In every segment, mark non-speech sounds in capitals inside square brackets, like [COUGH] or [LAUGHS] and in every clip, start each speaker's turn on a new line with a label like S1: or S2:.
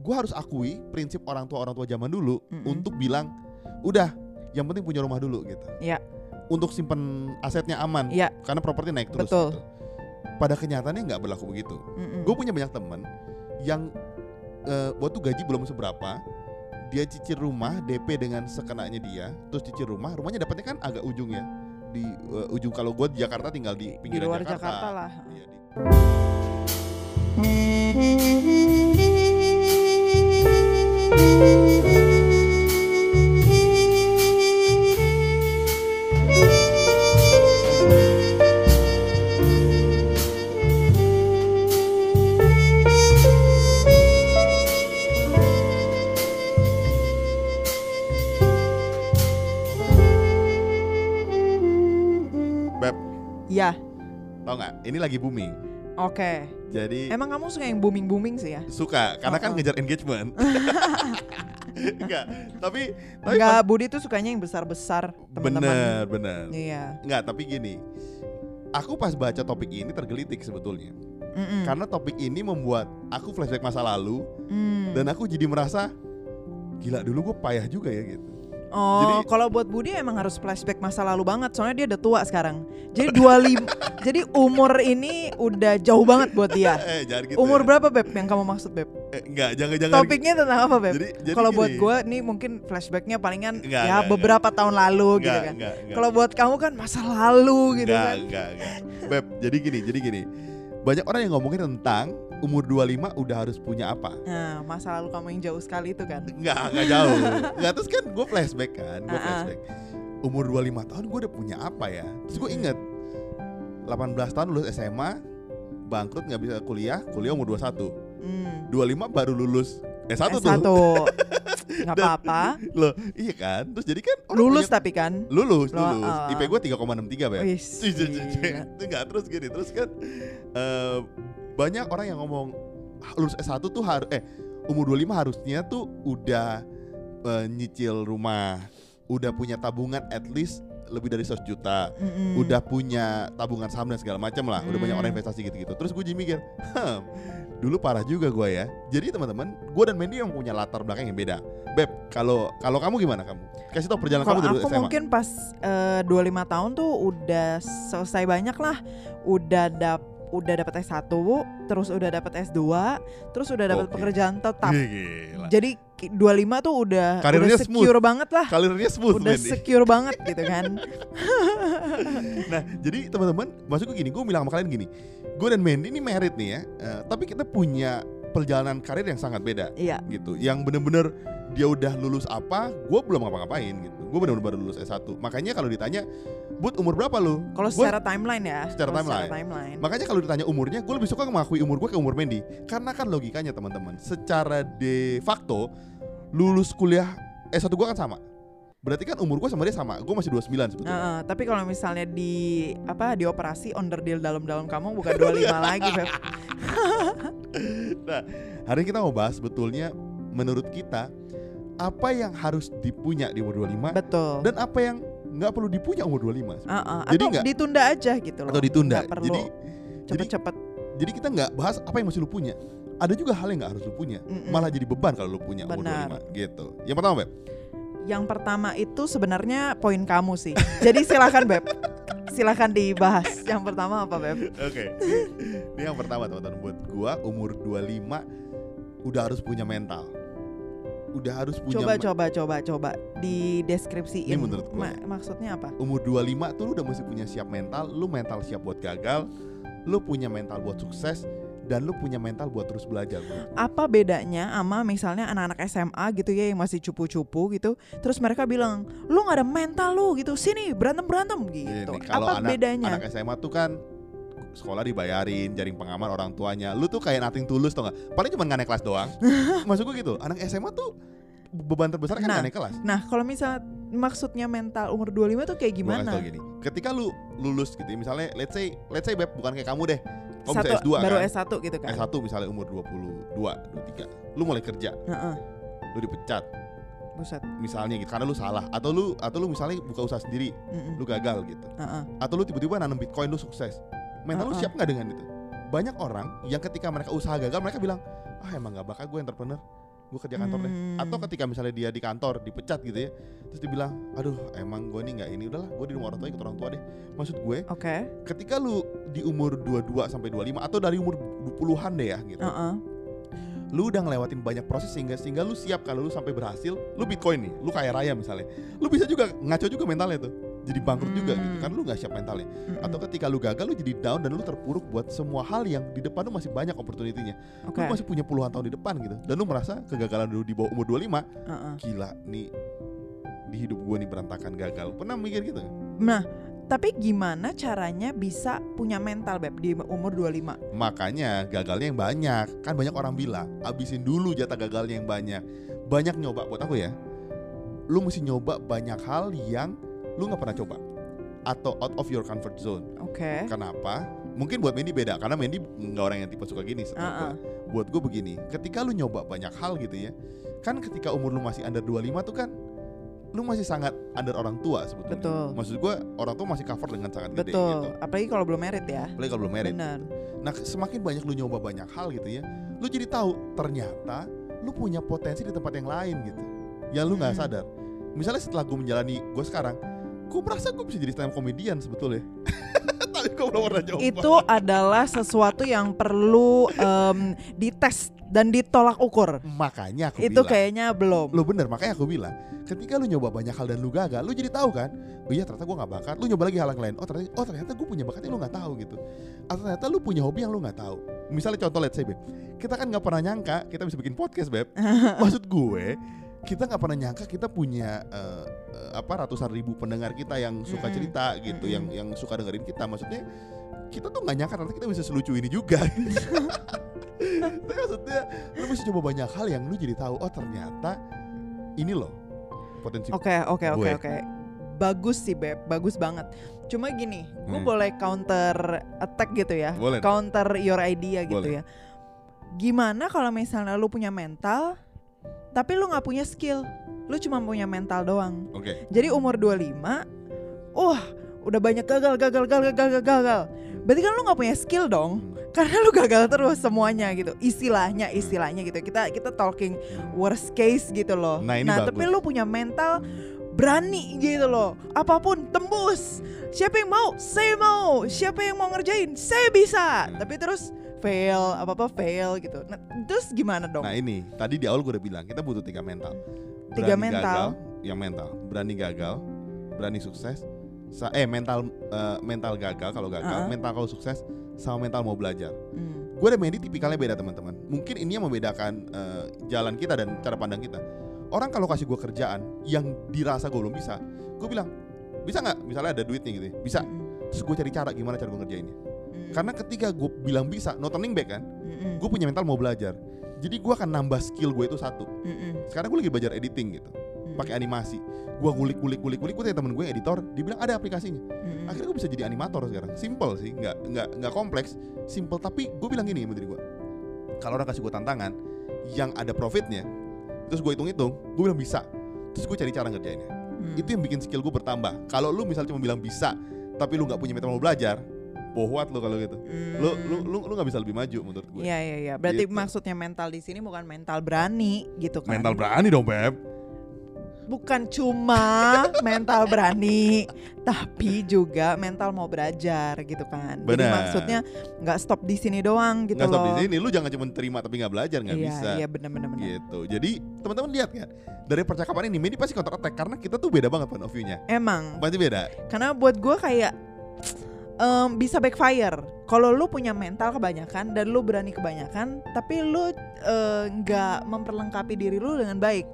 S1: gue harus akui prinsip orang tua orang tua zaman dulu
S2: Mm-mm.
S1: untuk bilang udah yang penting punya rumah dulu gitu.
S2: Iya.
S1: Untuk simpen asetnya aman.
S2: Iya.
S1: Karena properti naik terus.
S2: Betul.
S1: Gitu. Pada kenyataannya nggak berlaku begitu.
S2: Mm-mm.
S1: Gue punya banyak temen yang eh, waktu gaji belum seberapa, dia cicil rumah DP dengan sekenanya dia, terus cicil rumah, rumahnya dapatnya kan agak ujung ya di eh, ujung kalau gue di Jakarta tinggal di
S2: di
S1: pinggiran
S2: luar Jakarta, lah.
S1: Iya, di- Beb,
S2: Iya.
S1: tau nggak? Ini lagi booming.
S2: Oke.
S1: Jadi
S2: Emang kamu suka yang booming booming sih ya?
S1: suka karena kan
S2: Oh, oh.
S1: ngejar engagement. [LAUGHS] Enggak, tapi tapi
S2: Enggak, Budi tuh sukanya yang besar besar teman-teman.
S1: bener bener.
S2: Iya.
S1: Enggak, tapi gini. Aku pas baca topik ini tergelitik sebetulnya.
S2: Mm-mm.
S1: Karena topik ini membuat aku flashback masa lalu
S2: Hmm.
S1: dan aku jadi merasa gila dulu gue payah juga ya gitu.
S2: Oh,
S1: Jadi-
S2: kalau buat Budi emang harus flashback masa lalu banget, soalnya dia udah tua sekarang. Jadi 25 [LAUGHS] jadi umur ini udah jauh banget buat dia. [LAUGHS]
S1: Eh, jangan gitu.
S2: Umur
S1: ya.
S2: berapa Beb yang kamu maksud Beb?
S1: Eh, enggak, jangan jangan.
S2: Topiknya tentang apa Beb?
S1: Jadi, jadi
S2: Kalau buat gue nih mungkin flashbacknya palingan
S1: Enggak,
S2: ya
S1: enggak,
S2: beberapa tahun lalu
S1: enggak,
S2: gitu kan.
S1: enggak, enggak.
S2: Kalau buat kamu kan masa lalu gitu
S1: enggak,
S2: kan.
S1: enggak, enggak. Beb, jadi gini, jadi gini. Banyak orang yang ngomongin tentang umur 25 udah harus punya apa.
S2: Nah, masa lalu kamu yang jauh sekali itu kan.
S1: Enggak, enggak jauh. Enggak terus kan gue flashback kan, gue
S2: Ah, ah.
S1: flashback. Umur 25 tahun gue udah punya apa ya? Terus gue inget 18 tahun lulus SMA, bangkrut nggak bisa kuliah, kuliah umur 21.
S2: Hmm.
S1: 25 baru lulus S1, tuh.
S2: S1. Enggak [LAUGHS] apa-apa.
S1: Loh, iya kan? Terus jadi kan
S2: Lulus
S1: punya-
S2: tapi kan.
S1: lulus,
S2: Lo-
S1: lulus.
S2: ah.
S1: IP gue 3,63, Beb.
S2: Wih, [LAUGHS] gila.
S1: Itu enggak terus gini, terus kan eh, banyak orang yang ngomong "Ah, lulus S1 tuh harus eh umur 25 harusnya tuh udah eh, nyicil rumah, udah punya tabungan at least lebih dari 100 juta,
S2: Mm-mm.
S1: udah punya tabungan saham dan segala macam lah, udah banyak orang investasi gitu-gitu. Terus gue jadi mikir, "Hmm, dulu parah juga gue ya. Jadi teman-teman, gue dan Mandy yang punya latar belakang yang beda. Beb, kalau kalau kamu gimana kamu? Kasih tau perjalanan
S2: Kalau
S1: kamu dari
S2: aku
S1: SMA.
S2: mungkin pas eh, 25 tahun tuh udah selesai banyak lah. Udah dap udah dapat S1, terus udah dapat S2, terus udah dapat
S1: Oke.
S2: pekerjaan tetap.
S1: Gila.
S2: Jadi ki- 25 tuh udah
S1: Karirnya
S2: udah secure banget lah.
S1: Karirnya smooth
S2: Udah
S1: Mandy.
S2: secure banget gitu kan. [LAUGHS] [LAUGHS]
S1: Nah, jadi teman-teman, maksudku gini, gue bilang sama kalian gini, gue dan Mandy ini merit nih ya, eh, tapi kita punya perjalanan karir yang sangat beda
S2: Iya.
S1: gitu. Yang bener-bener dia udah lulus apa, gue belum ngapa-ngapain gitu. Gue bener-bener baru lulus S1. Makanya kalau ditanya, Bud umur berapa lu?
S2: Kalau secara timeline ya.
S1: Secara timeline.
S2: timeline.
S1: Makanya kalau ditanya umurnya, gue lebih suka mengakui umur gue ke umur Mandy. Karena kan logikanya teman-teman, secara de facto lulus kuliah S1 gue kan sama. Berarti kan umur gue sama dia sama. Gue masih 29 sebetulnya.
S2: Heeh, tapi kalau misalnya di apa di operasi underdeal dalam-dalam kamu bukan 25 [LAUGHS] lagi, Beb.
S1: Nah, hari ini kita mau bahas sebetulnya menurut kita apa yang harus dipunya di umur 25
S2: Betul.
S1: dan apa yang nggak perlu dipunya umur 25 sebetulnya.
S2: Heeh,
S1: Jadi nggak-
S2: ditunda aja gitu loh.
S1: atau ditunda.
S2: Perlu
S1: Jadi jadi
S2: cepet-cepet.
S1: jadi kita nggak bahas apa yang mesti lu punya. Ada juga hal yang nggak harus lu punya,
S2: Mm-mm.
S1: malah jadi beban kalau lu punya umur
S2: Benar.
S1: 25 gitu. Yang pertama, Beb.
S2: Yang pertama itu sebenarnya poin kamu sih. Jadi silakan Beb. Silakan dibahas. Yang pertama apa Beb?
S1: Oke. Ini yang pertama teman-teman buat gua umur 25 udah harus punya mental. Udah harus punya
S2: Coba coba coba coba di deskripsiin.
S1: Ini menurut gue.
S2: maksudnya apa?
S1: umur 25 tuh lu udah mesti punya siap mental, lu mental siap buat gagal, lu punya mental buat sukses dan lu punya mental buat terus belajar.
S2: Apa bedanya sama misalnya anak-anak SMA gitu ya yang masih cupu-cupu gitu, terus mereka bilang, "Lu nggak ada mental lu gitu. Sini berantem-berantem." gitu.
S1: Ini,
S2: Apa
S1: anak,
S2: bedanya?
S1: anak SMA tuh kan sekolah dibayarin, jaring pengaman orang tuanya. Lu tuh kayak nothing tulus tau gak? Paling cuma nggak naik kelas doang. [LAUGHS] Maksud gue gitu. Anak SMA tuh beban terbesar kan
S2: Nah,
S1: nggak naik kelas.
S2: Nah, kalau misal maksudnya mental umur 25 tuh kayak
S1: Gua
S2: gimana?
S1: tau gini. Ketika lu lulus gitu, misalnya let's say let's say Beb bukan kayak kamu deh. Kamu
S2: Satu,
S1: bisa S2
S2: baru
S1: kan?
S2: S1 gitu kan.
S1: S1 misalnya umur 22, 23. Lu mulai kerja,
S2: Heeh,
S1: lu dipecat
S2: buset.
S1: misalnya gitu karena lu salah atau lu atau lu misalnya buka usaha sendiri,
S2: Mm-mm.
S1: lu gagal gitu.
S2: Heeh.
S1: Atau lu tiba-tiba nanam Bitcoin lu sukses. Mental lu
S2: Uh-uh.
S1: siap nggak dengan itu? Banyak orang yang ketika mereka usaha gagal mereka bilang, "Ah, emang nggak bakat gue entrepreneur." gue kerja kantor deh
S2: Hmm.
S1: atau ketika misalnya dia di kantor dipecat gitu ya terus dia bilang aduh emang gue nih nggak ini udahlah gue di rumah orang tua ikut orang tua deh maksud gue
S2: Oke.
S1: ketika lu di umur 22 sampai 25 atau dari umur 20-an deh ya gitu
S2: Heeh.
S1: lu udah ngelewatin banyak proses sehingga sehingga lu siap kalau lu sampai berhasil lu bitcoin nih lu kaya raya misalnya lu bisa juga ngaco juga mentalnya tuh jadi bangkrut juga gitu
S2: Hmm.
S1: kan lu nggak siap mentalnya
S2: Mm-mm.
S1: atau ketika lu gagal lu jadi down dan lu terpuruk buat semua hal yang di depan lu masih banyak opportunity-nya
S2: Oke.
S1: lu masih punya puluhan tahun di depan gitu dan lu merasa kegagalan lu di bawah umur 25
S2: Heeh.
S1: gila nih di hidup gua nih berantakan gagal pernah mikir gitu?
S2: Nah, tapi gimana caranya bisa punya mental beb di umur 25?
S1: makanya gagalnya yang banyak kan banyak orang bilang abisin dulu jatah gagalnya yang banyak banyak nyoba buat aku ya lu mesti nyoba banyak hal yang lu nggak pernah coba atau out of your comfort zone
S2: Oke.
S1: Kenapa? Mungkin buat Mendy beda karena Mendy nggak orang yang tipe suka gini
S2: Ah,
S1: gua. Buat gue begini, ketika lu nyoba banyak hal gitu ya, kan ketika umur lu masih under 25 tuh kan lu masih sangat under orang tua sebetulnya.
S2: Betul.
S1: Maksud gue orang tua masih cover dengan sangat gede
S2: Betul.
S1: gitu.
S2: Apalagi kalau belum merit ya.
S1: Apalagi kalau belum married.
S2: Benar.
S1: Nah, semakin banyak lu nyoba banyak hal gitu ya, lu jadi tahu ternyata lu punya potensi di tempat yang lain gitu. Yang lu nggak
S2: Hmm.
S1: sadar. Misalnya setelah gue menjalani gue sekarang, gue merasa gue bisa jadi stand up comedian sebetulnya. [LAUGHS] Tapi gue belum pernah coba.
S2: Itu adalah sesuatu yang perlu em, dites dan ditolak ukur.
S1: Makanya aku
S2: Itu
S1: bilang,
S2: kayaknya belum.
S1: lu bener makanya aku bilang ketika lu nyoba banyak hal dan lu gagal lu jadi tahu kan oh iya ternyata gue nggak bakat lu nyoba lagi hal yang lain oh ternyata oh ternyata gue punya bakat yang lu nggak tahu gitu atau ternyata lu punya hobi yang lu nggak tahu misalnya contoh let's say beb kita kan nggak pernah nyangka kita bisa bikin podcast beb [LAUGHS] maksud gue kita nggak pernah nyangka kita punya eh, apa ratusan ribu pendengar kita yang suka cerita gitu
S2: Mm-mm.
S1: yang yang suka dengerin kita maksudnya kita tuh nggak nyangka ternyata kita bisa selucu ini juga [LAUGHS] Tapi maksudnya lu mesti coba banyak hal yang lu jadi tahu oh ternyata ini loh potensi
S2: Oke, oke, oke, oke. Bagus sih, Beb. Bagus banget. Cuma gini, gue
S1: Hmm.
S2: boleh counter attack gitu ya.
S1: Boleh.
S2: Counter your idea gitu
S1: Boleh.
S2: ya. Gimana kalau misalnya lu punya mental tapi lu nggak punya skill? Lu cuma punya mental doang.
S1: Oke.
S2: Jadi umur 25, wah, udah banyak gagal, gagal, gagal, gagal, gagal. Berarti kan lu nggak punya skill dong.
S1: Hmm.
S2: Karena lu gagal terus semuanya gitu. Istilahnya, istilahnya gitu. Kita kita talking worst case gitu loh.
S1: Nah, ini
S2: tapi
S1: bagus.
S2: lu punya mental berani gitu loh. Apa pun tembus. Siapa yang mau? Saya mau. Siapa yang mau ngerjain? Saya bisa.
S1: Hmm.
S2: Tapi terus fail, apa-apa fail gitu. Nah, terus gimana dong?
S1: Nah ini tadi di awal gue udah bilang kita butuh tiga mental.
S2: Tiga
S1: Berani
S2: mental.
S1: Gagal, yang mental. Berani gagal, berani sukses. Sa eh mental eh, mental gagal kalau gagal,
S2: Uh-uh.
S1: mental kalau sukses, sama mental mau belajar.
S2: Hmm.
S1: Gue dan Mendy tipikalnya beda teman-teman. Mungkin ini yang membedakan eh, jalan kita dan cara pandang kita. Orang kalau kasih gue kerjaan yang dirasa gue belum bisa, gue bilang bisa nggak? Misalnya ada duitnya gitu, ya. bisa.
S2: Mm-mm.
S1: Terus gue cari cara gimana cara gue ngerjainnya.
S2: Mm.
S1: Karena ketika gue bilang bisa, no turning back kan,
S2: Mm-mm.
S1: gue punya mental mau belajar. Jadi gue akan nambah skill gue itu satu.
S2: Mm-mm.
S1: Sekarang gue lagi belajar editing gitu,
S2: Mm.
S1: pakai animasi. Gue ngulik, ngulik, ngulik, ngulik. Gue tanya temen gue editor, dia bilang ada aplikasinya.
S2: Mm-mm.
S1: Akhirnya gue bisa jadi animator sekarang. Simple sih, nggak nggak nggak kompleks. Simple tapi gue bilang gini sama diri gue. Kalau orang kasih gue tantangan yang ada profitnya, terus gue hitung-hitung, gue bilang bisa. Terus gue cari cara ngerjainnya.
S2: Mm.
S1: Itu yang bikin skill gue bertambah. Kalau lu misalnya cuma bilang bisa, tapi lu nggak punya mental mau belajar, bohwat lu kalau gitu. Lu lu lu lu nggak bisa lebih maju menurut gue.
S2: Iya iya iya. Berarti
S1: Gitu.
S2: maksudnya mental di sini bukan mental berani gitu kan.
S1: Mental berani dong, Beb.
S2: bukan cuma [LAUGHS] mental berani, tapi juga mental mau belajar gitu kan. Jadi
S1: Benar.
S2: maksudnya nggak stop di sini doang gitu
S1: stop
S2: loh.
S1: di sini, lu jangan cuma terima tapi nggak belajar nggak
S2: iya,
S1: bisa.
S2: Iya benar benar benar.
S1: Gitu. Jadi teman-teman lihat kan dari percakapan ini, Medi pasti counter attack karena kita tuh beda banget point of view-nya.
S2: Emang
S1: Pasti beda.
S2: karena buat gue kayak em, bisa backfire. Kalau lu punya mental kebanyakan dan lu berani kebanyakan, tapi lu eh, nggak memperlengkapi diri lu dengan baik.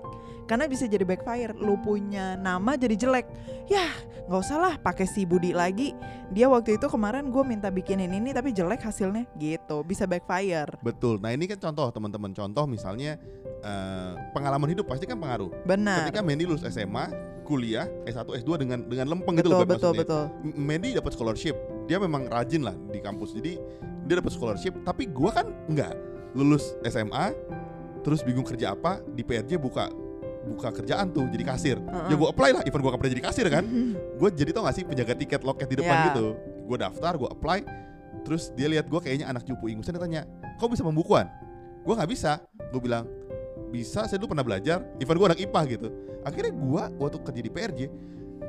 S2: Karena bisa jadi backfire. Lu punya nama jadi jelek. Yah, nggak usah lah pakai si Budi lagi. Dia waktu itu kemarin gue minta bikinin ini tapi jelek hasilnya. Gitu, bisa backfire.
S1: Betul. Nah ini kan contoh teman-teman. Contoh misalnya eh, pengalaman hidup pasti kan pengaruh.
S2: Benar.
S1: Ketika Mendy lulus SMA, kuliah S1, S2 dengan dengan lempeng gitu
S2: Betul
S1: loh Beb,
S2: betul
S1: maksudnya.
S2: betul.
S1: M- Mendy dapat scholarship. Dia memang rajin lah di kampus. Jadi dia dapat scholarship. Tapi gua kan enggak. Lulus SMA, terus bingung kerja apa di PRJ buka buka kerjaan tuh jadi kasir.
S2: Heeh.
S1: Ya gua apply lah. Even gua gak pernah jadi kasir kan. [LAUGHS] gue jadi tau gak sih penjaga tiket loket di depan
S2: Ya.
S1: gitu gue daftar gue apply terus dia lihat gue kayaknya anak cupu ingusan dia tanya kau bisa pembukuan gue nggak bisa gue bilang bisa saya dulu pernah belajar even gue anak IPA gitu akhirnya gue waktu kerja di PRJ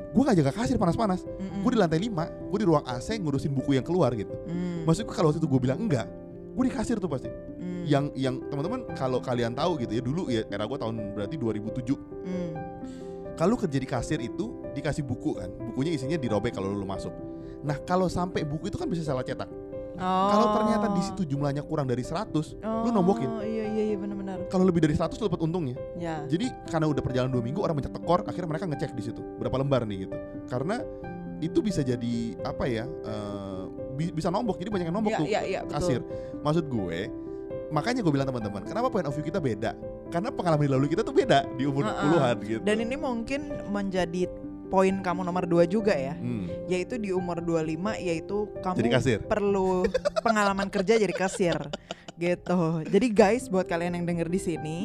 S1: gue gak jaga kasir panas-panas.
S2: Mm-mm.
S1: gue di lantai 5 gue di ruang AC ngurusin buku yang keluar gitu.
S2: Mm,
S1: maksudku kalau waktu itu gue bilang enggak gue di kasir tuh pasti.
S2: Mm,
S1: yang yang teman-teman kalau kalian tahu gitu ya dulu ya era gue tahun berarti 2007
S2: mm,
S1: kalau kerja di kasir itu dikasih buku kan bukunya isinya dirobek kalau lu masuk. Nah kalau sampai buku itu kan bisa salah cetak kalau
S2: Oh.
S1: ternyata di situ jumlahnya kurang dari 100 lu nombokin
S2: Oh iya iya iya benar-benar.
S1: kalau lebih dari 100 lu dapat untungnya
S2: Ya.
S1: jadi karena udah perjalanan dua minggu orang mencet tekor akhirnya mereka ngecek di situ berapa lembar nih gitu karena itu bisa jadi apa ya bi- bisa nombok jadi banyak yang nombok
S2: Iya
S1: tuh
S2: iya betul.
S1: kasir maksud gue makanya gue bilang teman-teman kenapa point of view kita beda karena pengalaman di lalu kita tuh beda di umur
S2: Heeh.
S1: puluhan gitu
S2: Dan ini mungkin menjadi poin kamu nomor dua juga ya,
S1: Hmm,
S2: yaitu di umur 25 yaitu kamu
S1: jadi kasir
S2: perlu [LAUGHS] pengalaman kerja jadi kasir gitu. Jadi guys, buat kalian yang denger di sini,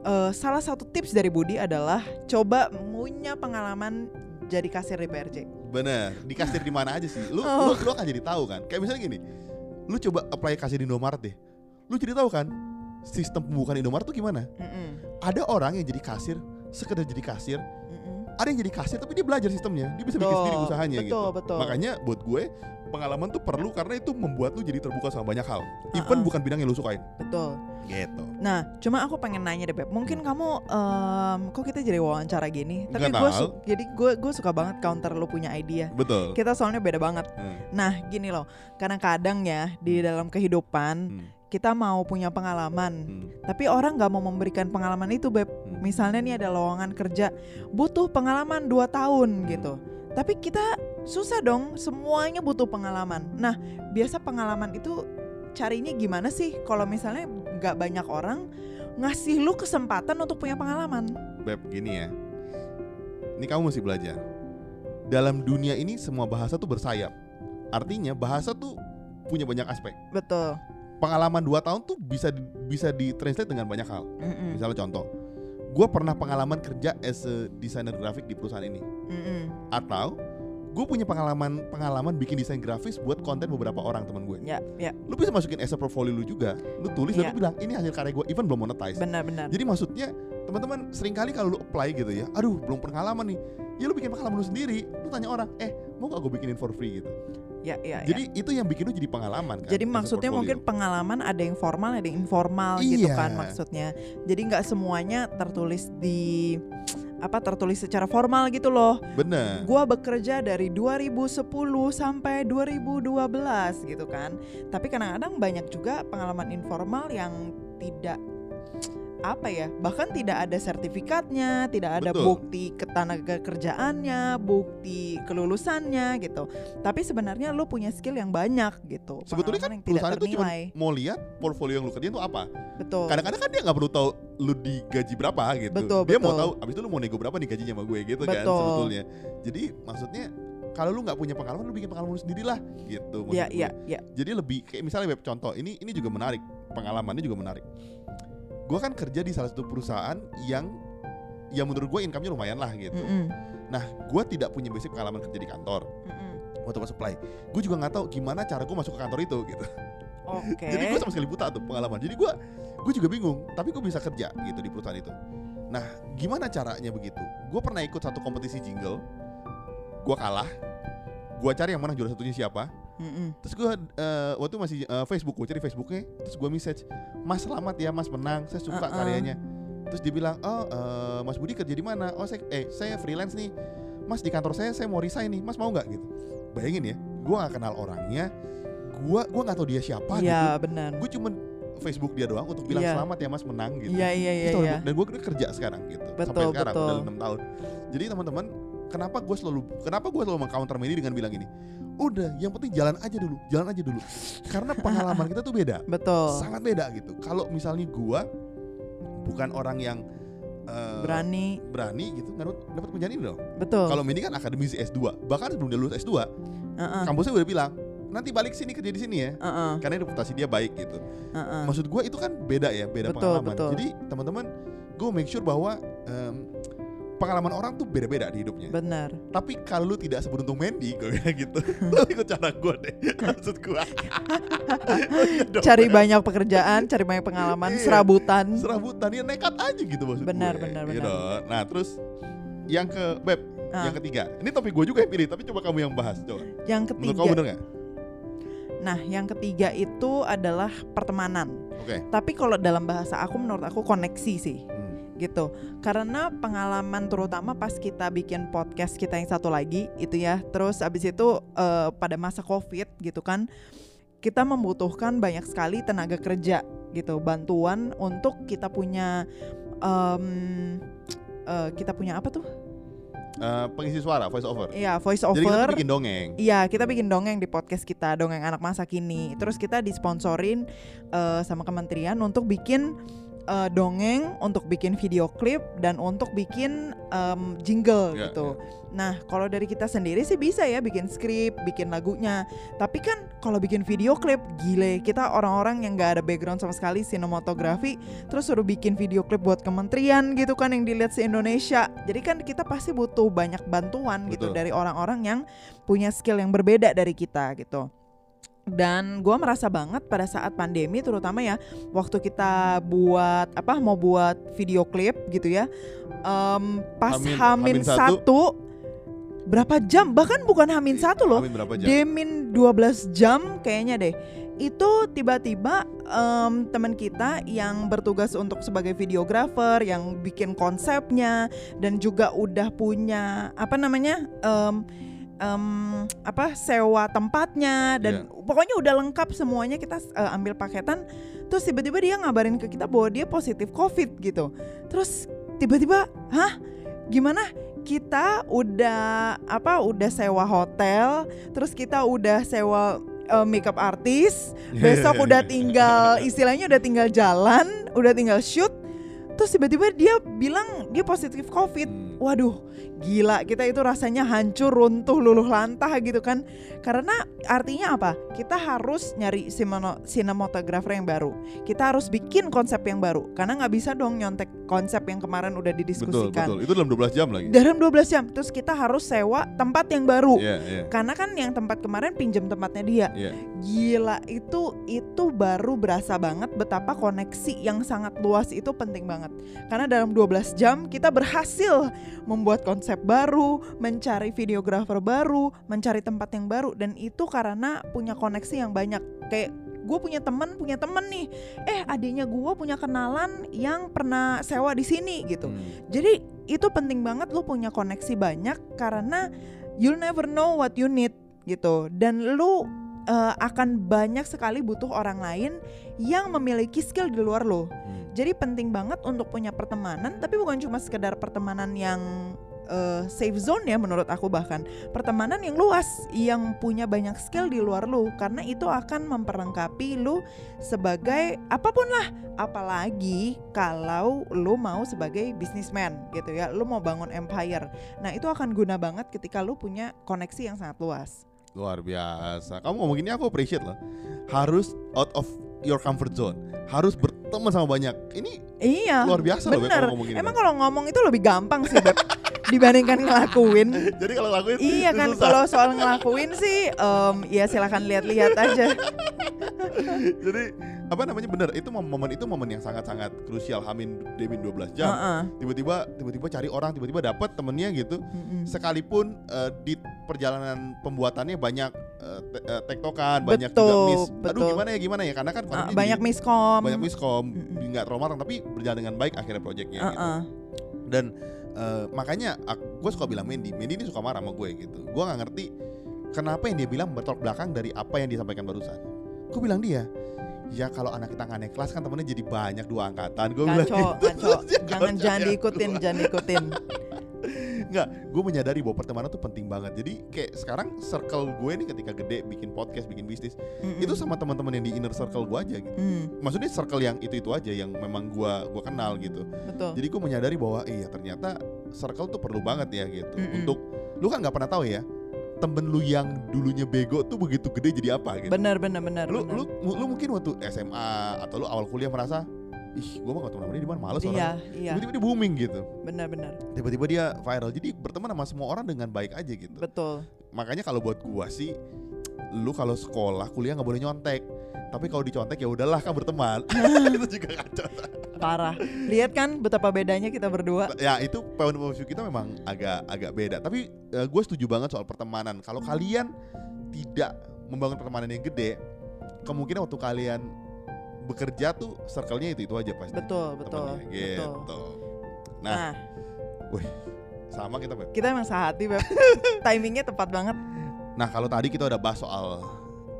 S2: eh, salah satu tips dari Budi adalah coba punya pengalaman jadi kasir di PRJ.
S1: bener di kasir di mana aja sih lu,
S2: Oh.
S1: lu lu akan jadi tahu kan kayak misalnya gini lu coba apply kasir di Indomaret deh lu jadi tahu kan sistem pembukaan Indomaret tuh gimana
S2: Mm-mm,
S1: ada orang yang jadi kasir sekedar jadi kasir. Ada yang jadi kasir tapi dia belajar sistemnya dia bisa bikin
S2: Betul,
S1: sendiri usahanya
S2: betul,
S1: gitu
S2: betul.
S1: makanya buat gue pengalaman tuh perlu karena itu membuat lu jadi terbuka sama banyak hal even
S2: Uh-uh.
S1: bukan bidang yang lu sukain
S2: Betul.
S1: gitu
S2: Nah, cuma aku pengen nanya deh, Beb. Mungkin kamu, em, kok kita jadi wawancara gini? Tapi gue, jadi gue, gue suka banget counter lu punya idea.
S1: betul
S2: Kita soalnya beda banget.
S1: Hmm,
S2: Nah, gini loh, kadang-kadang ya di dalam kehidupan
S1: hmm,
S2: kita mau punya pengalaman,
S1: hmm,
S2: tapi orang nggak mau memberikan pengalaman itu, Beb.
S1: hmm.
S2: Misalnya nih ada lowongan kerja, butuh pengalaman 2 tahun
S1: Hmm.
S2: gitu. Tapi kita susah dong, semuanya butuh pengalaman. Nah, biasa pengalaman itu carinya gimana sih? Kalau misalnya nggak banyak orang ngasih lu kesempatan untuk punya pengalaman.
S1: Beb gini ya ini kamu mesti belajar dalam dunia ini semua bahasa tuh bersayap artinya bahasa tuh punya banyak aspek
S2: Betul.
S1: Pengalaman 2 tahun tuh bisa di- bisa ditranslate dengan banyak hal.
S2: Mm-mm.
S1: misalnya contoh gue pernah pengalaman kerja as a designer grafik di perusahaan ini.
S2: Mm-mm.
S1: atau gue punya pengalaman pengalaman bikin desain grafis buat konten beberapa orang teman gue.
S2: Ya, ya,
S1: lu bisa masukin as a portfolio lu juga. Lu tulis dan
S2: Iya.
S1: lu bilang ini hasil karya gue even belum monetize.
S2: Benar-benar.
S1: jadi maksudnya teman-teman sering kali kalau lu apply gitu ya aduh belum pengalaman nih. Ya lu bikin pengalaman lu sendiri lu tanya orang eh mau gak gue bikinin for free? gitu
S2: Ya, ya, ya.
S1: jadi itu yang bikin lu jadi pengalaman kan
S2: Jadi maksudnya mungkin pengalaman ada yang formal, ada yang informal gitu
S1: Iya.
S2: kan maksudnya. Jadi nggak semuanya tertulis di apa tertulis secara formal gitu loh.
S1: bener
S2: Gua bekerja dari 2010 sampai 2012 gitu kan. Tapi kadang-kadang banyak juga pengalaman informal yang tidak apa ya bahkan tidak ada sertifikatnya tidak ada
S1: Betul.
S2: bukti ketenaga kerjaannya bukti kelulusannya gitu tapi sebenarnya lu punya skill yang banyak gitu
S1: sebetulnya kan
S2: yang
S1: perusahaan itu cuma mau lihat portfolio yang lu kerjain tuh apa
S2: betul
S1: kadang-kadang kan dia nggak perlu tahu lu digaji berapa gitu
S2: Betul,
S1: dia mau
S2: betul.
S1: tahu abis itu lu mau nego berapa nih gajinya sama gue gitu kan
S2: Betul.
S1: sebetulnya jadi maksudnya kalau lu nggak punya pengalaman lu bikin pengalaman lu sendiri lah gitu maksud
S2: ya
S1: gue.
S2: ya ya
S1: jadi lebih kayak misalnya web contoh ini ini juga menarik pengalamannya juga menarik gue kan kerja di salah satu perusahaan yang yang menurut gue income-nya lumayan lah gitu.
S2: Mm-mm.
S1: nah gue tidak punya basic pengalaman kerja di kantor
S2: Mm-mm.
S1: waktu pas supply. Gue juga nggak tahu gimana cara gue masuk ke kantor itu gitu.
S2: Oke. [LAUGHS]
S1: Jadi gue sama sekali buta tuh pengalaman. Jadi gue gue juga bingung tapi gue bisa kerja gitu di perusahaan itu. Nah gimana caranya begitu? Gue pernah ikut satu kompetisi jingle gue kalah gue cari yang mana juara satunya siapa
S2: Mm-mm.
S1: terus gue eh, waktu masih eh, Facebook gue cari Facebooknya terus gue message Mas selamat ya Mas menang saya suka
S2: Uh-uh.
S1: karyanya. Terus dia bilang oh eh, Mas Budi kerja di mana? Oh saya eh saya freelance nih. Mas di kantor saya saya mau resign nih. Mas mau nggak? Gitu. Bayangin ya gue nggak kenal orangnya gue gue nggak tahu dia siapa gitu.
S2: Iya benar.
S1: Gue cuman Facebook dia doang untuk bilang
S2: Iya.
S1: selamat ya Mas menang gitu.
S2: Iya iya iya iya.
S1: dan gue kerja sekarang gitu sampai
S2: Betul,
S1: sekarang
S2: betul.
S1: udah enam tahun. Jadi teman-teman kenapa gue selalu kenapa gue selalu mengcounter Medi dengan bilang ini udah yang penting jalan aja dulu jalan aja dulu. Karena pengalaman kita tuh beda.
S2: Betul.
S1: Sangat beda gitu. Kalau misalnya gue bukan orang yang eh,
S2: berani.
S1: berani gitu nggak dapat- penjani dong.
S2: Betul.
S1: Kalau Medi kan akademisi S2 bahkan sebelum dia lulus S2
S2: Heeh,
S1: kampusnya udah bilang nanti balik sini kerja di sini ya.
S2: Heeh,
S1: karena reputasi dia baik gitu.
S2: Heeh.
S1: maksud gue itu kan beda ya beda
S2: Betul,
S1: pengalaman.
S2: betul.
S1: jadi teman-teman gue make sure bahwa em, pengalaman orang tuh beda-beda di hidupnya.
S2: benar
S1: Tapi kalau lu tidak seberuntung Mandy, gue bilang gitu, [LAUGHS] lu ikut cara gue deh. [LAUGHS] Maksud gue. [LAUGHS]
S2: Cari banyak pekerjaan cari banyak pengalaman
S1: Iya.
S2: serabutan
S1: serabutan ya nekat aja gitu maksud
S2: Benar,
S1: gue.
S2: benar,
S1: Gitu.
S2: benar.
S1: Nah terus yang ke Beb,
S2: Ah.
S1: yang ketiga. Ini topik gue juga yang pilih, tapi coba kamu yang bahas coba.
S2: yang
S1: Menurut
S2: ketiga
S1: kamu bener nggak?
S2: nah yang ketiga itu adalah pertemanan
S1: Oke.
S2: tapi kalau dalam bahasa aku menurut aku koneksi sih
S1: Hmm.
S2: Gitu karena pengalaman terutama pas kita bikin podcast kita yang satu lagi itu ya terus abis itu eh, pada masa covid gitu kan kita membutuhkan banyak sekali tenaga kerja gitu bantuan untuk kita punya em, eh, kita punya apa tuh
S1: Eh, pengisi suara, voice over.
S2: ya voice
S1: Jadi kita
S2: over
S1: bikin dongeng.
S2: Iya, kita bikin dongeng di podcast kita, dongeng anak masa kini. Terus kita disponsorin eh, sama kementerian untuk bikin eh, dongeng, untuk bikin video klip dan untuk bikin em, jingle
S1: Ya,
S2: gitu. Nah, kalau dari kita sendiri sih bisa ya bikin skrip, bikin lagunya. Tapi kan kalau bikin video klip, gile, kita orang-orang yang nggak ada background sama sekali sinematografi, terus suruh bikin video klip buat kementerian gitu kan yang dilihat se Indonesia. Jadi kan kita pasti butuh banyak bantuan gitu
S1: Betul.
S2: dari orang-orang yang punya skill yang berbeda dari kita gitu. Dan gua merasa banget pada saat pandemi terutama ya waktu kita buat apa mau buat video klip gitu ya em, pas
S1: Hamin-
S2: Hamin,
S1: Hamin satu.
S2: satu berapa jam bahkan bukan Hamin satu loh
S1: Amin berapa jam?
S2: Demin 12 jam kayaknya deh. Itu tiba-tiba em, teman kita yang bertugas untuk sebagai videografer yang bikin konsepnya dan juga udah punya apa namanya em, em, apa sewa tempatnya dan pokoknya udah lengkap semuanya kita eh, ambil paketan. Terus tiba-tiba dia ngabarin ke kita bahwa dia positif COVID gitu. Terus tiba-tiba, hah? Gimana? Kita udah apa? Udah sewa hotel, terus kita udah sewa eh, makeup artis, besok udah tinggal istilahnya udah tinggal jalan, udah tinggal shoot. Terus tiba-tiba dia bilang dia positif COVID.
S1: Hmm.
S2: Waduh, gila kita itu rasanya hancur, runtuh, luluh lantah gitu kan. Karena artinya apa? Kita harus nyari sinematografer yang baru. Kita harus bikin konsep yang baru. Karena nggak bisa dong nyontek konsep yang kemarin udah
S1: Betul,
S2: didiskusikan.
S1: betul. Itu dalam 12 jam lagi.
S2: Dalam 12 jam, terus kita harus sewa tempat yang baru.
S1: Iya, iya.
S2: Karena kan yang tempat kemarin pinjam tempatnya dia.
S1: Iya.
S2: Gila itu itu baru berasa banget betapa koneksi yang sangat luas itu penting banget. Karena dalam 12 jam kita berhasil membuat konsep baru, mencari videografer baru, mencari tempat yang baru dan itu karena punya koneksi yang banyak. Kayak gue punya temen punya temen nih, eh adiknya gue punya kenalan yang pernah sewa di sini gitu.
S1: Hmm.
S2: Jadi itu penting banget lu punya koneksi banyak karena you'll never know what you need gitu dan lu uh, akan banyak sekali butuh orang lain yang memiliki skill di luar lo.
S1: Hmm.
S2: Jadi penting banget untuk punya pertemanan tapi bukan cuma sekedar pertemanan yang uh, safe zone ya menurut aku bahkan. Pertemanan yang luas yang punya banyak skill di luar lu. Karena itu akan memperlengkapi lu sebagai apa pun lah. Apalagi kalau lu mau sebagai businessman gitu ya. Lu mau bangun empire. Nah itu akan guna banget ketika lu punya koneksi yang sangat luas.
S1: Luar biasa. Kamu ngomong ini aku appreciate loh. Harus out of your comfort zone. Harus berteman sama banyak. Ini
S2: iya
S1: luar biasa loh
S2: bener
S1: ngomong gini.
S2: emang kalau ngomong itu lebih gampang sih Beb [LAUGHS] dibandingkan ngelakuin
S1: Jadi kalau lakuin
S2: iya
S1: itu
S2: kan kalau soal ngelakuin sih em, ya silakan lihat-lihat aja [LAUGHS]
S1: Jadi apa namanya bener itu mom- momen itu momen yang sangat-sangat krusial Hamin Demin 12 jam.
S2: Heeh.
S1: Tiba-tiba tiba-tiba cari orang, tiba-tiba dapat temennya gitu.
S2: Mm-mm.
S1: Sekalipun eh, di perjalanan pembuatannya banyak te- eh, tektokan, banyak juga
S2: Betul,
S1: miss. Aduh
S2: betul.
S1: gimana ya gimana ya karena kan kondisi
S2: banyak
S1: di-
S2: miskom
S1: banyak miskom, nggak terlalu tapi berjalan dengan baik akhirnya proyeknya gitu.
S2: Heeh.
S1: Dan eh, makanya gue suka bilang Mendy, Mendy ini suka marah sama gue gitu. Gue nggak ngerti kenapa yang dia bilang bertolak belakang dari apa yang disampaikan barusan. Gue bilang dia, ya kalau anak kita nggak naik kelas kan temennya jadi banyak dua angkatan. Gue bilang gitu. dia [LAUGHS]
S2: Jangan jangan diikutin, jangan diikutin. [LAUGHS]
S1: Nggak, gue menyadari bahwa pertemanan tuh penting banget. Jadi kayak sekarang circle gue nih ketika gede bikin podcast, bikin bisnis,
S2: Mm-mm.
S1: itu sama teman-teman yang di inner circle gue aja gitu.
S2: Mm,
S1: Maksudnya circle yang itu itu aja yang memang gue gua kenal gitu.
S2: betul.
S1: Jadi gue menyadari bahwa iya ternyata circle tuh perlu banget ya gitu.
S2: Mm-mm.
S1: Untuk lu kan nggak pernah tahu ya temen lu yang dulunya bego tuh begitu gede jadi apa gitu.
S2: Benar benar benar.
S1: Lu, lu lu mungkin waktu SMA atau lu awal kuliah merasa ih gue mah gak tau namanya di mana males
S2: Iya,
S1: orangnya.
S2: iya,
S1: tiba-tiba dia booming gitu.
S2: Benar-benar,
S1: tiba-tiba dia viral. Jadi berteman sama semua orang dengan baik aja gitu.
S2: Betul,
S1: makanya kalau buat gua sih lu kalau sekolah kuliah nggak boleh nyontek. Tapi kalau dicontek ya udahlah kan berteman. [LAUGHS] Itu juga kacau.
S2: Parah. Lihat kan betapa bedanya kita berdua.
S1: ya itu point of view kita memang agak agak beda. Tapi gue setuju banget soal pertemanan. Kalau kalian tidak membangun pertemanan yang gede kemungkinan waktu kalian bekerja tuh circle-nya itu itu aja pasti
S2: Betul, betul,
S1: temennya, gitu
S2: betul.
S1: nah,
S2: Nah,
S1: sama kita Beb.
S2: kita emang sehati, Beb. [LAUGHS] Timingnya tepat banget.
S1: nah kalau tadi kita udah bahas soal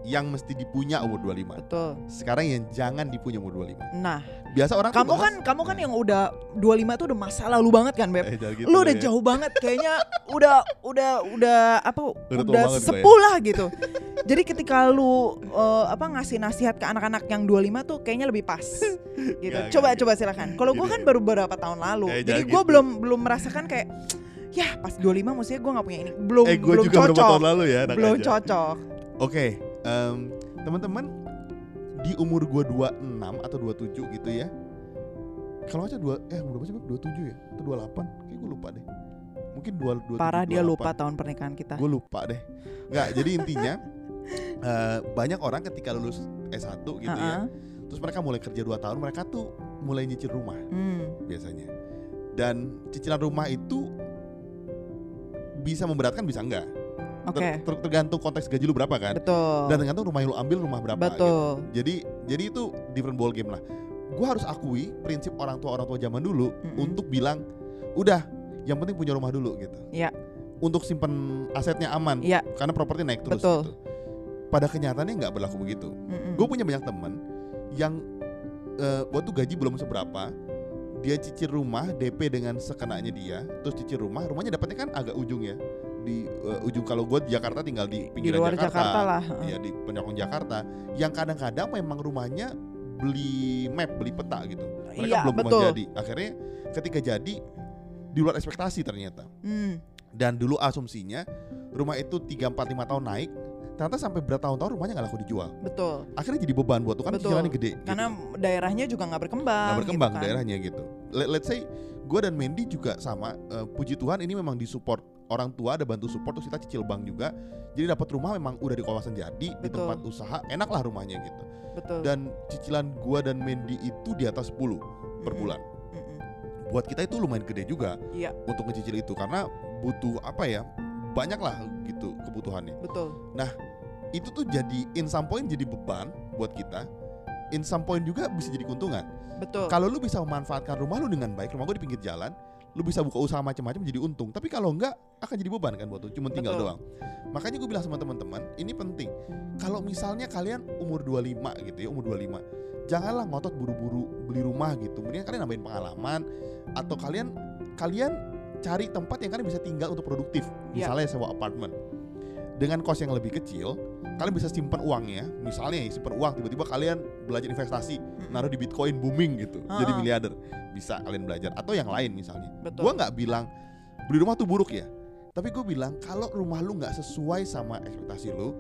S1: yang mesti dipunya umur 25
S2: Betul.
S1: sekarang yang jangan dipunya umur 25
S2: Nah,
S1: biasa orang tuh
S2: kamu
S1: bahas-
S2: kan kamu kan yang udah 25 tuh udah masa lalu banget kan, Beb.
S1: Eh, gitu
S2: Lu udah
S1: ya.
S2: jauh banget kayaknya udah udah udah apa
S1: Udah
S2: udah,
S1: gue ya.
S2: gitu. Jadi ketika lu eh, apa ngasih nasihat ke anak-anak yang 25 tuh kayaknya lebih pas [LAUGHS] gitu.
S1: Nggak,
S2: coba
S1: nggak
S2: coba silakan. Kalau gua
S1: Gini,
S2: kan baru beberapa tahun lalu.
S1: Eh,
S2: jadi gua
S1: gitu.
S2: belum belum merasakan kayak ya pas 25 maksudnya gua nggak punya ini. Belum
S1: eh gue
S2: belum
S1: juga
S2: cocok.
S1: tahun lalu ya
S2: belum
S1: aja.
S2: cocok.
S1: Oke, em, teman-teman di umur gua 26 atau 27 gitu ya. Kalau aja dua eh umur berapa sih? Beb? 27 ya? Atau 28? Kayak gue lupa deh. Mungkin 2 27
S2: Parah dia lupa tahun pernikahan kita.
S1: Gue lupa deh. Enggak, jadi intinya [LAUGHS] eh, banyak orang ketika lulus S1 gitu ya.
S2: Ha-ha.
S1: Terus mereka mulai kerja 2 tahun, mereka tuh mulai nyicil rumah
S2: Hmm,
S1: biasanya. Dan cicilan rumah itu bisa memberatkan bisa enggak.
S2: Oke.
S1: Ter- ter- tergantung konteks gaji lu berapa kan.
S2: Betul.
S1: Dan tergantung rumah yang lu ambil rumah berapa gitu. Jadi jadi itu different ball game lah. Gua harus akui prinsip orang tua orang tua zaman dulu
S2: Mm-mm.
S1: untuk bilang udah yang penting punya rumah dulu gitu.
S2: Iya.
S1: Untuk simpen asetnya aman
S2: Iya.
S1: karena properti naik terus
S2: Betul.
S1: gitu. Pada kenyataannya nggak berlaku begitu.
S2: Mm-mm.
S1: Gue punya banyak temen yang eh, waktu gaji belum seberapa dia cicil rumah DP dengan sekenanya dia terus cicil rumah rumahnya dapatnya kan agak ujung ya di eh, ujung kalau gue di Jakarta tinggal di
S2: di
S1: pinggiran
S2: luar Jakarta, lah.
S1: ya di penyokong Jakarta yang kadang-kadang memang rumahnya beli map beli peta gitu mereka
S2: Iya,
S1: belum
S2: betul.
S1: jadi akhirnya ketika jadi di luar ekspektasi ternyata
S2: Hmm,
S1: dan dulu asumsinya rumah itu 3 4 5 tahun naik ternyata sampai bertahun-tahun rumahnya nggak laku dijual
S2: betul.
S1: akhirnya jadi beban buat tuh kan cicilannya gede
S2: Karena daerahnya juga nggak berkembang.
S1: nggak berkembang
S2: gitu kan.
S1: daerahnya gitu Let, let's say gue dan Mandy juga sama eh, puji Tuhan ini memang disupport orang tua ada bantu support terus kita cicil bank juga jadi dapat rumah memang udah di kawasan jadi di
S2: Betul.
S1: tempat usaha enak lah rumahnya gitu
S2: Betul.
S1: dan cicilan gua dan Mandy itu di atas 10 per bulan.
S2: Mm-mm.
S1: Buat kita itu lumayan gede juga
S2: Iya,
S1: untuk ngecicil itu karena butuh apa ya? Banyak lah gitu kebutuhannya.
S2: betul.
S1: Itu tuh jadi in some point jadi beban buat kita. In some point juga bisa jadi keuntungan.
S2: Betul.
S1: Kalau lu bisa memanfaatkan rumah lu dengan baik, rumah gua di pinggir jalan, lu bisa buka usaha macam-macam jadi untung. Tapi kalau enggak akan jadi beban kan buat lu, cuma tinggal
S2: Betul.
S1: doang. Makanya gue bilang sama teman-teman, ini penting. Kalau misalnya kalian umur 25 gitu ya, umur 25, janganlah ngotot buru-buru beli rumah gitu. Mendingan kalian nambahin pengalaman atau kalian kalian cari tempat yang kalian bisa tinggal untuk produktif.
S2: Iya.
S1: Misalnya sewa apartemen. Dengan kos yang lebih kecil, kalian bisa simpan uangnya. Misalnya ya, simpan uang tiba-tiba kalian belajar investasi,
S2: Mm-mm.
S1: naruh di Bitcoin booming gitu, jadi
S2: Ha-ha.
S1: miliarder. Bisa kalian belajar atau yang lain misalnya.
S2: Betul.
S1: Gua nggak bilang beli rumah tuh buruk ya. Tapi gue bilang kalau rumah lu nggak sesuai sama ekspektasi lu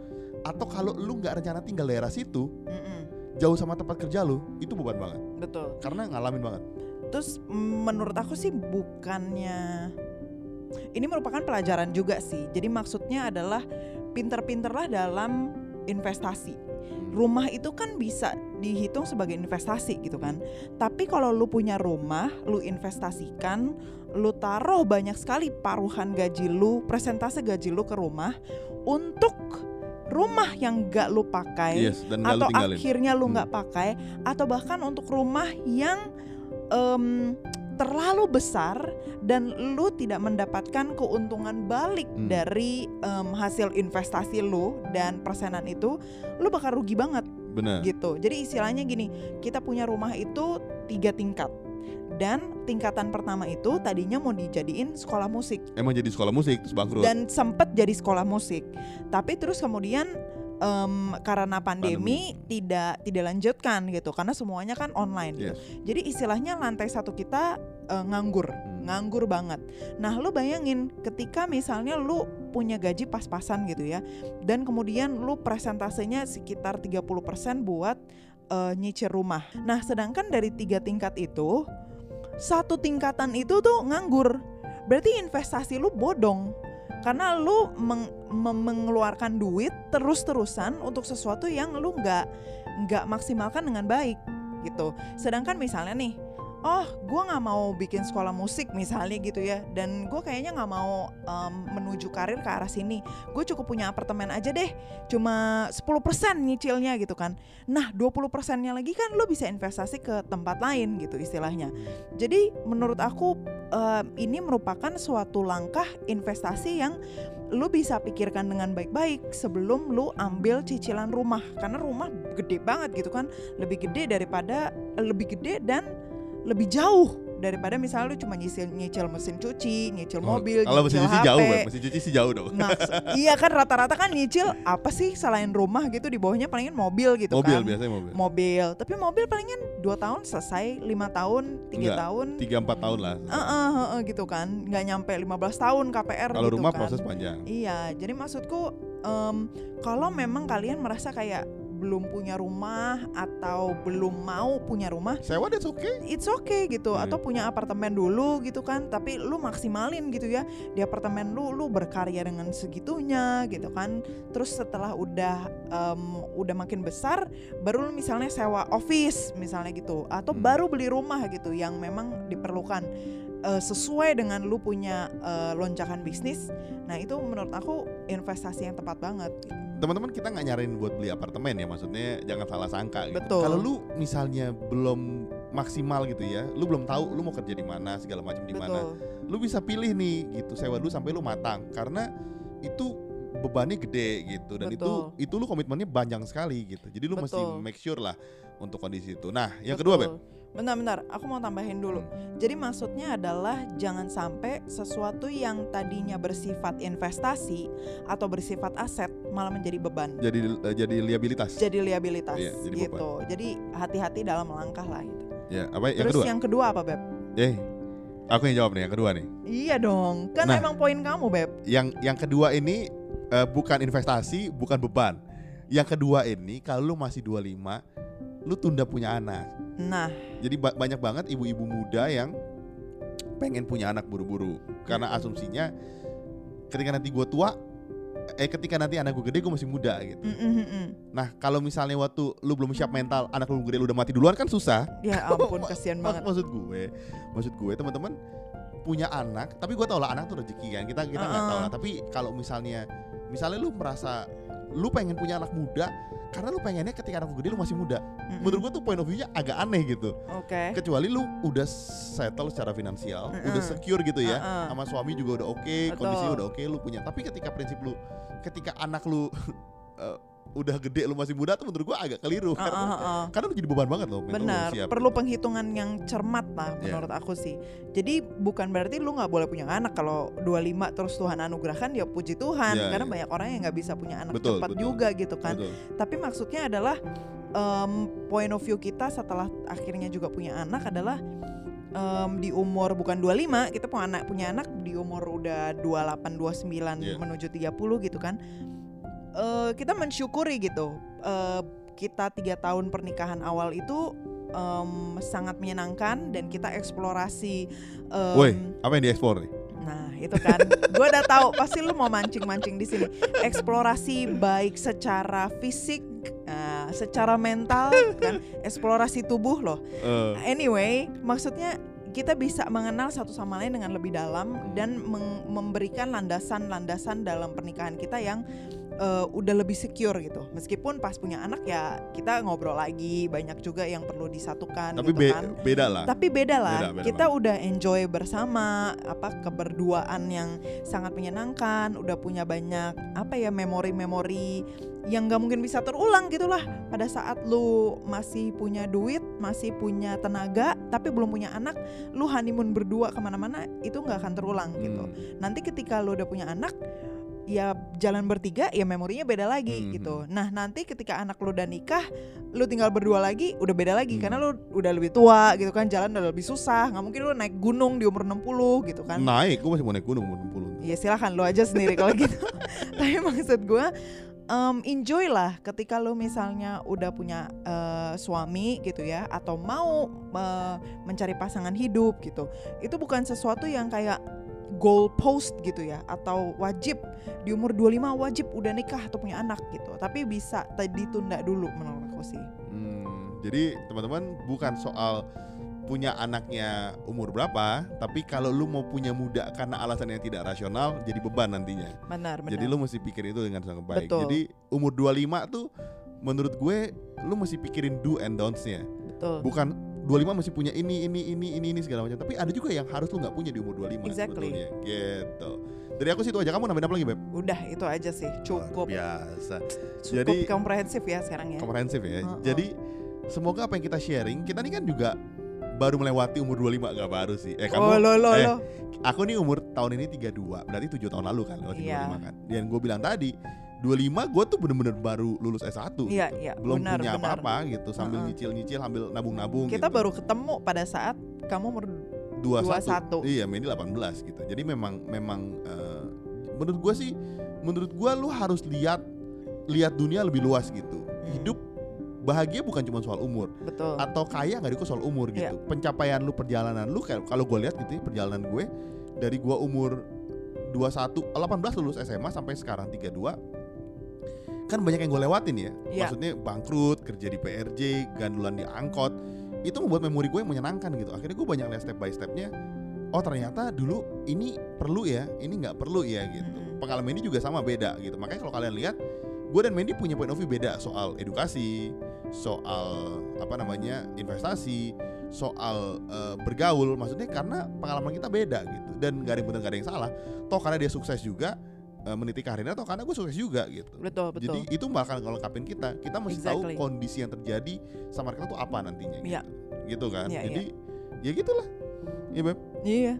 S1: atau kalau lu nggak rencana tinggal daerah situ
S2: Mm-mm.
S1: jauh sama tempat kerja lu itu beban banget
S2: Betul.
S1: karena ngalamin banget.
S2: Terus mm, menurut aku sih bukannya ini merupakan pelajaran juga sih. Jadi maksudnya adalah pinter-pinterlah dalam investasi. Rumah itu kan bisa dihitung sebagai investasi gitu kan. Tapi kalau lu punya rumah, lu investasikan, lu taruh banyak sekali paruhan gaji lu, presentase gaji lu ke rumah untuk rumah yang gak lu pakai
S1: Yes, dan lu
S2: atau
S1: tinggalin.
S2: akhirnya lu
S1: Hmm.
S2: nggak pakai atau bahkan untuk rumah yang em, terlalu besar dan lu tidak mendapatkan keuntungan balik
S1: Hmm.
S2: dari em, hasil investasi lu dan persenan itu lu bakal rugi banget
S1: Bener.
S2: gitu jadi istilahnya gini kita punya rumah itu tiga tingkat dan tingkatan pertama itu tadinya mau dijadiin sekolah musik
S1: Emang jadi sekolah musik terus bangkrut.
S2: dan sempet jadi sekolah musik tapi terus kemudian em, karena pandemi, tidak tidak lanjutkan gitu karena semuanya kan online gitu.
S1: Yes.
S2: jadi istilahnya lantai satu kita eh, nganggur
S1: Hmm.
S2: nganggur banget nah lu bayangin ketika misalnya lu punya gaji pas-pasan gitu ya dan kemudian lu presentasenya sekitar 30% buat eh, nyicil rumah. Nah, sedangkan dari tiga tingkat itu satu tingkatan itu tuh nganggur. Berarti investasi lu bodong. Karena lu meng- mengeluarkan duit terus-terusan untuk sesuatu yang lu nggak nggak maksimalkan dengan baik gitu. Sedangkan misalnya nih, oh gue nggak mau bikin sekolah musik misalnya gitu ya, dan gue kayaknya nggak mau em, menuju karir ke arah sini. Gue cukup punya apartemen aja deh, cuma 10% nyicilnya gitu kan. Nah 20 persennya lagi kan lo bisa investasi ke tempat lain gitu istilahnya. Jadi menurut aku em, ini merupakan suatu langkah investasi yang lu bisa pikirkan dengan baik-baik sebelum lu ambil cicilan rumah karena rumah gede banget gitu kan lebih gede daripada lebih gede dan lebih jauh daripada misalnya lu cuma nyicil nyicil mesin cuci, nyicil mobil,
S1: Oh, Kalau mesin cuci
S2: HP.
S1: jauh, Beb. mesin cuci sih jauh dong.
S2: Nah, iya kan rata-rata kan nyicil apa sih selain rumah gitu di bawahnya palingan mobil gitu
S1: mobil
S2: kan.
S1: biasanya mobil.
S2: Mobil, tapi mobil palingan dua tahun selesai, lima tahun, tiga
S1: Enggak,
S2: tahun,
S1: Tiga empat tahun lah.
S2: Eh, eh, eh, eh, gitu kan, nggak nyampe 15 tahun KPR
S1: Kalau
S2: gitu
S1: rumah
S2: kan.
S1: proses panjang.
S2: Iya, jadi maksudku em, kalau memang kalian merasa kayak belum punya rumah atau belum mau punya rumah,
S1: Sewa that's okay.
S2: it's okay gitu.
S1: Iya.
S2: Atau punya apartemen dulu gitu kan, tapi lu maksimalin gitu ya di apartemen lu, lu berkarya dengan segitunya gitu kan. Terus setelah udah em, udah makin besar, baru lu misalnya sewa office misalnya gitu, atau
S1: Hmm.
S2: baru beli rumah gitu yang memang diperlukan eh, sesuai dengan lu punya eh, lonjakan bisnis. Nah itu menurut aku investasi yang tepat banget. gitu.
S1: Teman-teman kita nggak nyariin buat beli apartemen ya, maksudnya jangan salah sangka gitu.
S2: Betul.
S1: Kalau lu misalnya belum maksimal gitu ya, lu belum tahu lu mau kerja di mana, segala macam di mana.
S2: Betul.
S1: Lu bisa pilih nih gitu, sewa dulu sampai lu matang karena itu bebannya gede gitu dan
S2: Betul.
S1: itu itu lu komitmennya panjang sekali gitu. Jadi lu mesti
S2: Betul.
S1: make sure lah untuk kondisi itu. Nah, yang kedua, Beb.
S2: Betul. Bentar-bentar, aku mau tambahin dulu. Jadi maksudnya adalah jangan sampai sesuatu yang tadinya bersifat investasi atau bersifat aset malah menjadi beban,
S1: Jadi eh, jadi liabilitas.
S2: jadi liabilitas
S1: Iya, jadi
S2: gitu. Jadi hati-hati dalam melangkah lah gitu.
S1: Ya, apa yang
S2: Terus
S1: kedua?
S2: yang kedua apa beb?
S1: Eh, aku yang jawab nih yang kedua nih.
S2: Iya dong, kan
S1: Nah.
S2: emang poin kamu beb.
S1: Yang yang kedua ini eh, bukan investasi, bukan beban. Yang kedua ini kalau lu masih 25, lu tunda punya anak.
S2: Nah,
S1: Jadi ba- banyak banget ibu-ibu muda yang pengen punya anak buru-buru karena asumsinya ketika nanti gua tua eh ketika nanti anak gue gede gue masih muda gitu.
S2: mm, mm, mm, mm.
S1: Nah kalau misalnya waktu lu belum siap mental anak lu gede lu udah mati duluan kan susah.
S2: ya [LAUGHS] ampun kasihan banget.
S1: maksud gue, maksud gue teman-teman punya anak, tapi gue tau lah anak tuh rezeki kan kita kita nggak tahu
S2: Uh-uh.
S1: lah. Tapi kalau misalnya misalnya lu merasa lu pengen punya anak muda karena lu pengennya ketika anak lu gede lu masih muda.
S2: Mm, mm.
S1: Menurut gue tuh point of view-nya agak aneh gitu.
S2: Oke.
S1: Kecuali lu udah settle secara finansial,
S2: Mm-mm.
S1: udah secure gitu ya,
S2: Uh-uh.
S1: sama suami juga udah oke,
S2: Betul.
S1: kondisinya udah oke, lu punya. Tapi ketika prinsip lu, ketika anak lu [LAUGHS] eh, udah gede lu masih muda tuh menurut gua agak keliru.
S2: Uh, uh,
S1: karena,
S2: uh, uh.
S1: karena lu jadi beban banget loh.
S2: Benar, perlu penghitungan yang cermat lah
S1: Iya.
S2: menurut aku sih. Jadi bukan berarti lu nggak boleh punya anak kalau 25 terus Tuhan anugerahkan ya puji Tuhan
S1: Iya,
S2: karena
S1: iya.
S2: banyak orang yang nggak bisa punya anak
S1: Betul,
S2: cepat
S1: betul.
S2: juga gitu kan.
S1: Betul.
S2: Tapi maksudnya adalah em, point of view kita setelah akhirnya juga punya anak adalah em, di umur bukan 25 kita punya anak punya anak di umur udah 28 29
S1: Iya.
S2: menuju 30 gitu kan. Eh, kita mensyukuri gitu. Eh, kita tiga tahun pernikahan awal itu em, sangat menyenangkan dan kita eksplorasi em,
S1: Woi, apa yang dieksplor nih?
S2: Nah itu kan, gue udah tahu pasti lu mau mancing-mancing di sini. Eksplorasi baik secara fisik, eh, secara mental, kan, eksplorasi tubuh loh.
S1: Eh,
S2: Anyway, maksudnya kita bisa mengenal satu sama lain dengan lebih dalam dan memberikan landasan-landasan dalam pernikahan kita yang eh, udah lebih secure gitu. Meskipun pas punya anak ya kita ngobrol lagi, banyak juga yang perlu disatukan
S1: tapi
S2: gitu
S1: be-
S2: kan.
S1: beda lah.
S2: Tapi beda lah,
S1: Beda, beda
S2: kita udah enjoy bersama, apa keberduaan yang sangat menyenangkan, udah punya banyak apa ya memori-memori yang nggak mungkin bisa terulang gitulah. Pada saat lu masih punya duit, masih punya tenaga, tapi belum punya anak, lu honeymoon berdua ke mana-mana itu nggak akan terulang gitu.
S1: Hmm.
S2: Nanti ketika lu udah punya anak ya jalan bertiga ya memorinya beda lagi
S1: Hmm.
S2: gitu. Nah, nanti ketika anak lu udah nikah, lu tinggal berdua lagi udah beda lagi
S1: Hmm.
S2: karena lu udah lebih tua gitu kan, jalan udah lebih susah. nggak mungkin lu naik gunung di umur 60 gitu kan.
S1: Naik, gue masih mau naik gunung umur 60.
S2: Ya silahkan lu aja sendiri kalau gitu. [LAUGHS] Tapi maksud gua em, enjoy lah ketika lu misalnya udah punya eh, suami gitu ya atau mau eh, mencari pasangan hidup gitu itu bukan sesuatu yang kayak goal post gitu ya atau wajib di umur 25 wajib udah nikah atau punya anak gitu tapi bisa t- ditunda dulu menurut aku sih
S1: Hmm, jadi teman-teman bukan soal punya anaknya umur berapa, tapi kalau lu mau punya muda karena alasan yang tidak rasional jadi beban nantinya.
S2: benar benar
S1: Jadi lu mesti pikir itu dengan sangat baik.
S2: Betul.
S1: Jadi umur 25 tuh menurut gue lu mesti pikirin do and don'ts-nya.
S2: betul
S1: Bukan 25 mesti punya ini ini ini ini ini segala macam, tapi ada juga yang harus lu nggak punya di umur 25
S2: Exactly.
S1: sebetulnya. Gitu. Dari aku sih itu aja. Kamu nambahin apa lagi, Beb?
S2: udah itu aja sih cukup
S1: biasa.
S2: cukup
S1: Jadi-
S2: komprehensif ya sekarang ya
S1: komprehensif ya.
S2: Heeh.
S1: Jadi semoga apa yang kita sharing, kita ini kan juga baru melewati umur 25 gak baru sih. Eh kamu
S2: oh lo lo
S1: eh,
S2: lo
S1: aku nih umur tahun ini 32, berarti 7 tahun lalu kan lewat
S2: Iya.
S1: 25 kan. Dan gue bilang tadi 25 gue tuh bener-bener baru lulus S1
S2: iya iya
S1: belum
S2: benar
S1: punya apa-apa gitu sambil nyicil-nyicil sambil nabung-nabung
S2: kita
S1: gitu.
S2: baru ketemu pada saat kamu umur
S1: 21.
S2: 21.
S1: Iya, Mendy 18 gitu. Jadi memang memang eh, menurut gua sih menurut gua lu harus lihat lihat dunia lebih luas gitu.
S2: Hmm.
S1: Hidup bahagia bukan cuma soal umur
S2: betul
S1: atau kaya nggak diukur soal umur gitu.
S2: Iya.
S1: Pencapaian lu perjalanan lu kayak kalau gue lihat gitu ya perjalanan gue dari gua umur 21 18 lulus SMA sampai sekarang 32 kan banyak yang gue lewatin ya.
S2: Iya.
S1: Maksudnya bangkrut, kerja di PRJ, gandulan di angkot. Itu membuat memori gue yang menyenangkan gitu. Akhirnya gue banyak lihat step by stepnya. Oh ternyata dulu ini perlu ya, ini nggak perlu ya gitu.
S2: Mm-mm.
S1: Pengalaman ini juga sama beda gitu. Makanya kalau kalian lihat, gue dan Mandy punya point of view beda soal edukasi, soal apa namanya investasi, soal eh, bergaul. Maksudnya karena pengalaman kita beda gitu. Dan gak ada yang benar gak ada yang salah. Toh karena dia sukses juga eh, meniti karirnya, toh karena gue sukses juga gitu.
S2: betul betul
S1: Jadi itu bakal ngelengkapin kita. Kita mesti
S2: Exactly.
S1: tahu kondisi yang terjadi sama kita tuh apa nantinya gitu.
S2: Iya.
S1: Gitu kan.
S2: Iya,
S1: Jadi ya gitulah. Iya, Beb.
S2: iya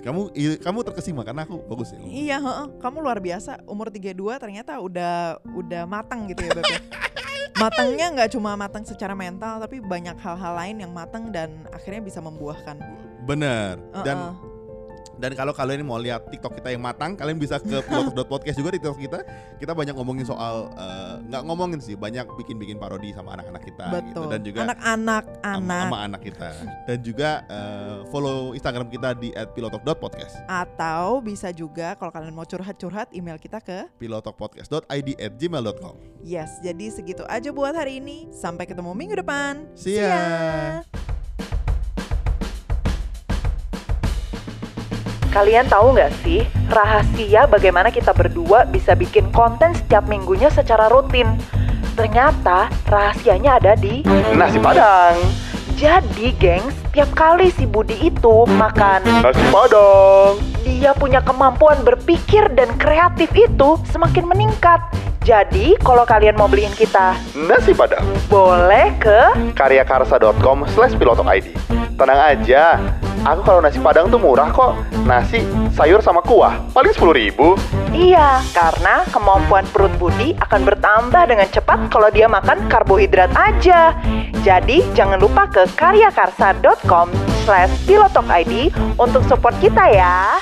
S1: Kamu kamu terkesima karena aku bagus ya.
S2: iya heeh. kamu luar biasa umur 32 ternyata udah udah matang gitu ya Beb ya. [LAUGHS] matangnya nggak cuma matang secara mental tapi banyak hal-hal lain yang matang dan akhirnya bisa membuahkan
S1: Bener. Dan
S2: Heeh.
S1: dan kalau kalian mau lihat TikTok kita yang matang, kalian bisa ke [LAUGHS] pilotok.podcast juga di TikTok kita. Kita banyak ngomongin soal eh, nggak ngomongin sih, banyak bikin-bikin parodi sama anak-anak kita gitu
S2: betul
S1: dan juga
S2: anak-anak anak
S1: sama anak kita. Dan juga eh, follow Instagram kita di @pilotok.podcast.
S2: atau bisa juga kalau kalian mau curhat-curhat email kita ke
S1: pilotokpodcast.id at gmail.com
S2: yes jadi segitu aja buat hari ini sampai ketemu minggu depan
S1: See ya.
S3: Kalian tahu nggak sih rahasia bagaimana kita berdua bisa bikin konten setiap minggunya secara rutin? Ternyata rahasianya ada di nasi padang. Jadi, gengs, tiap kali si Budi itu makan nasi padang, dia punya kemampuan berpikir dan kreatif itu semakin meningkat. Jadi, kalau kalian mau beliin kita
S4: Nasi Padang
S3: boleh ke
S4: karyakarsa.com slash pilotok ID Tenang aja, aku kalau nasi padang tuh murah kok Nasi, sayur sama kuah, paling 10 ribu
S3: Iya, karena kemampuan perut Budi akan bertambah dengan cepat kalau dia makan karbohidrat aja. Jadi, jangan lupa ke karyakarsa.com slash pilotokid untuk support kita ya.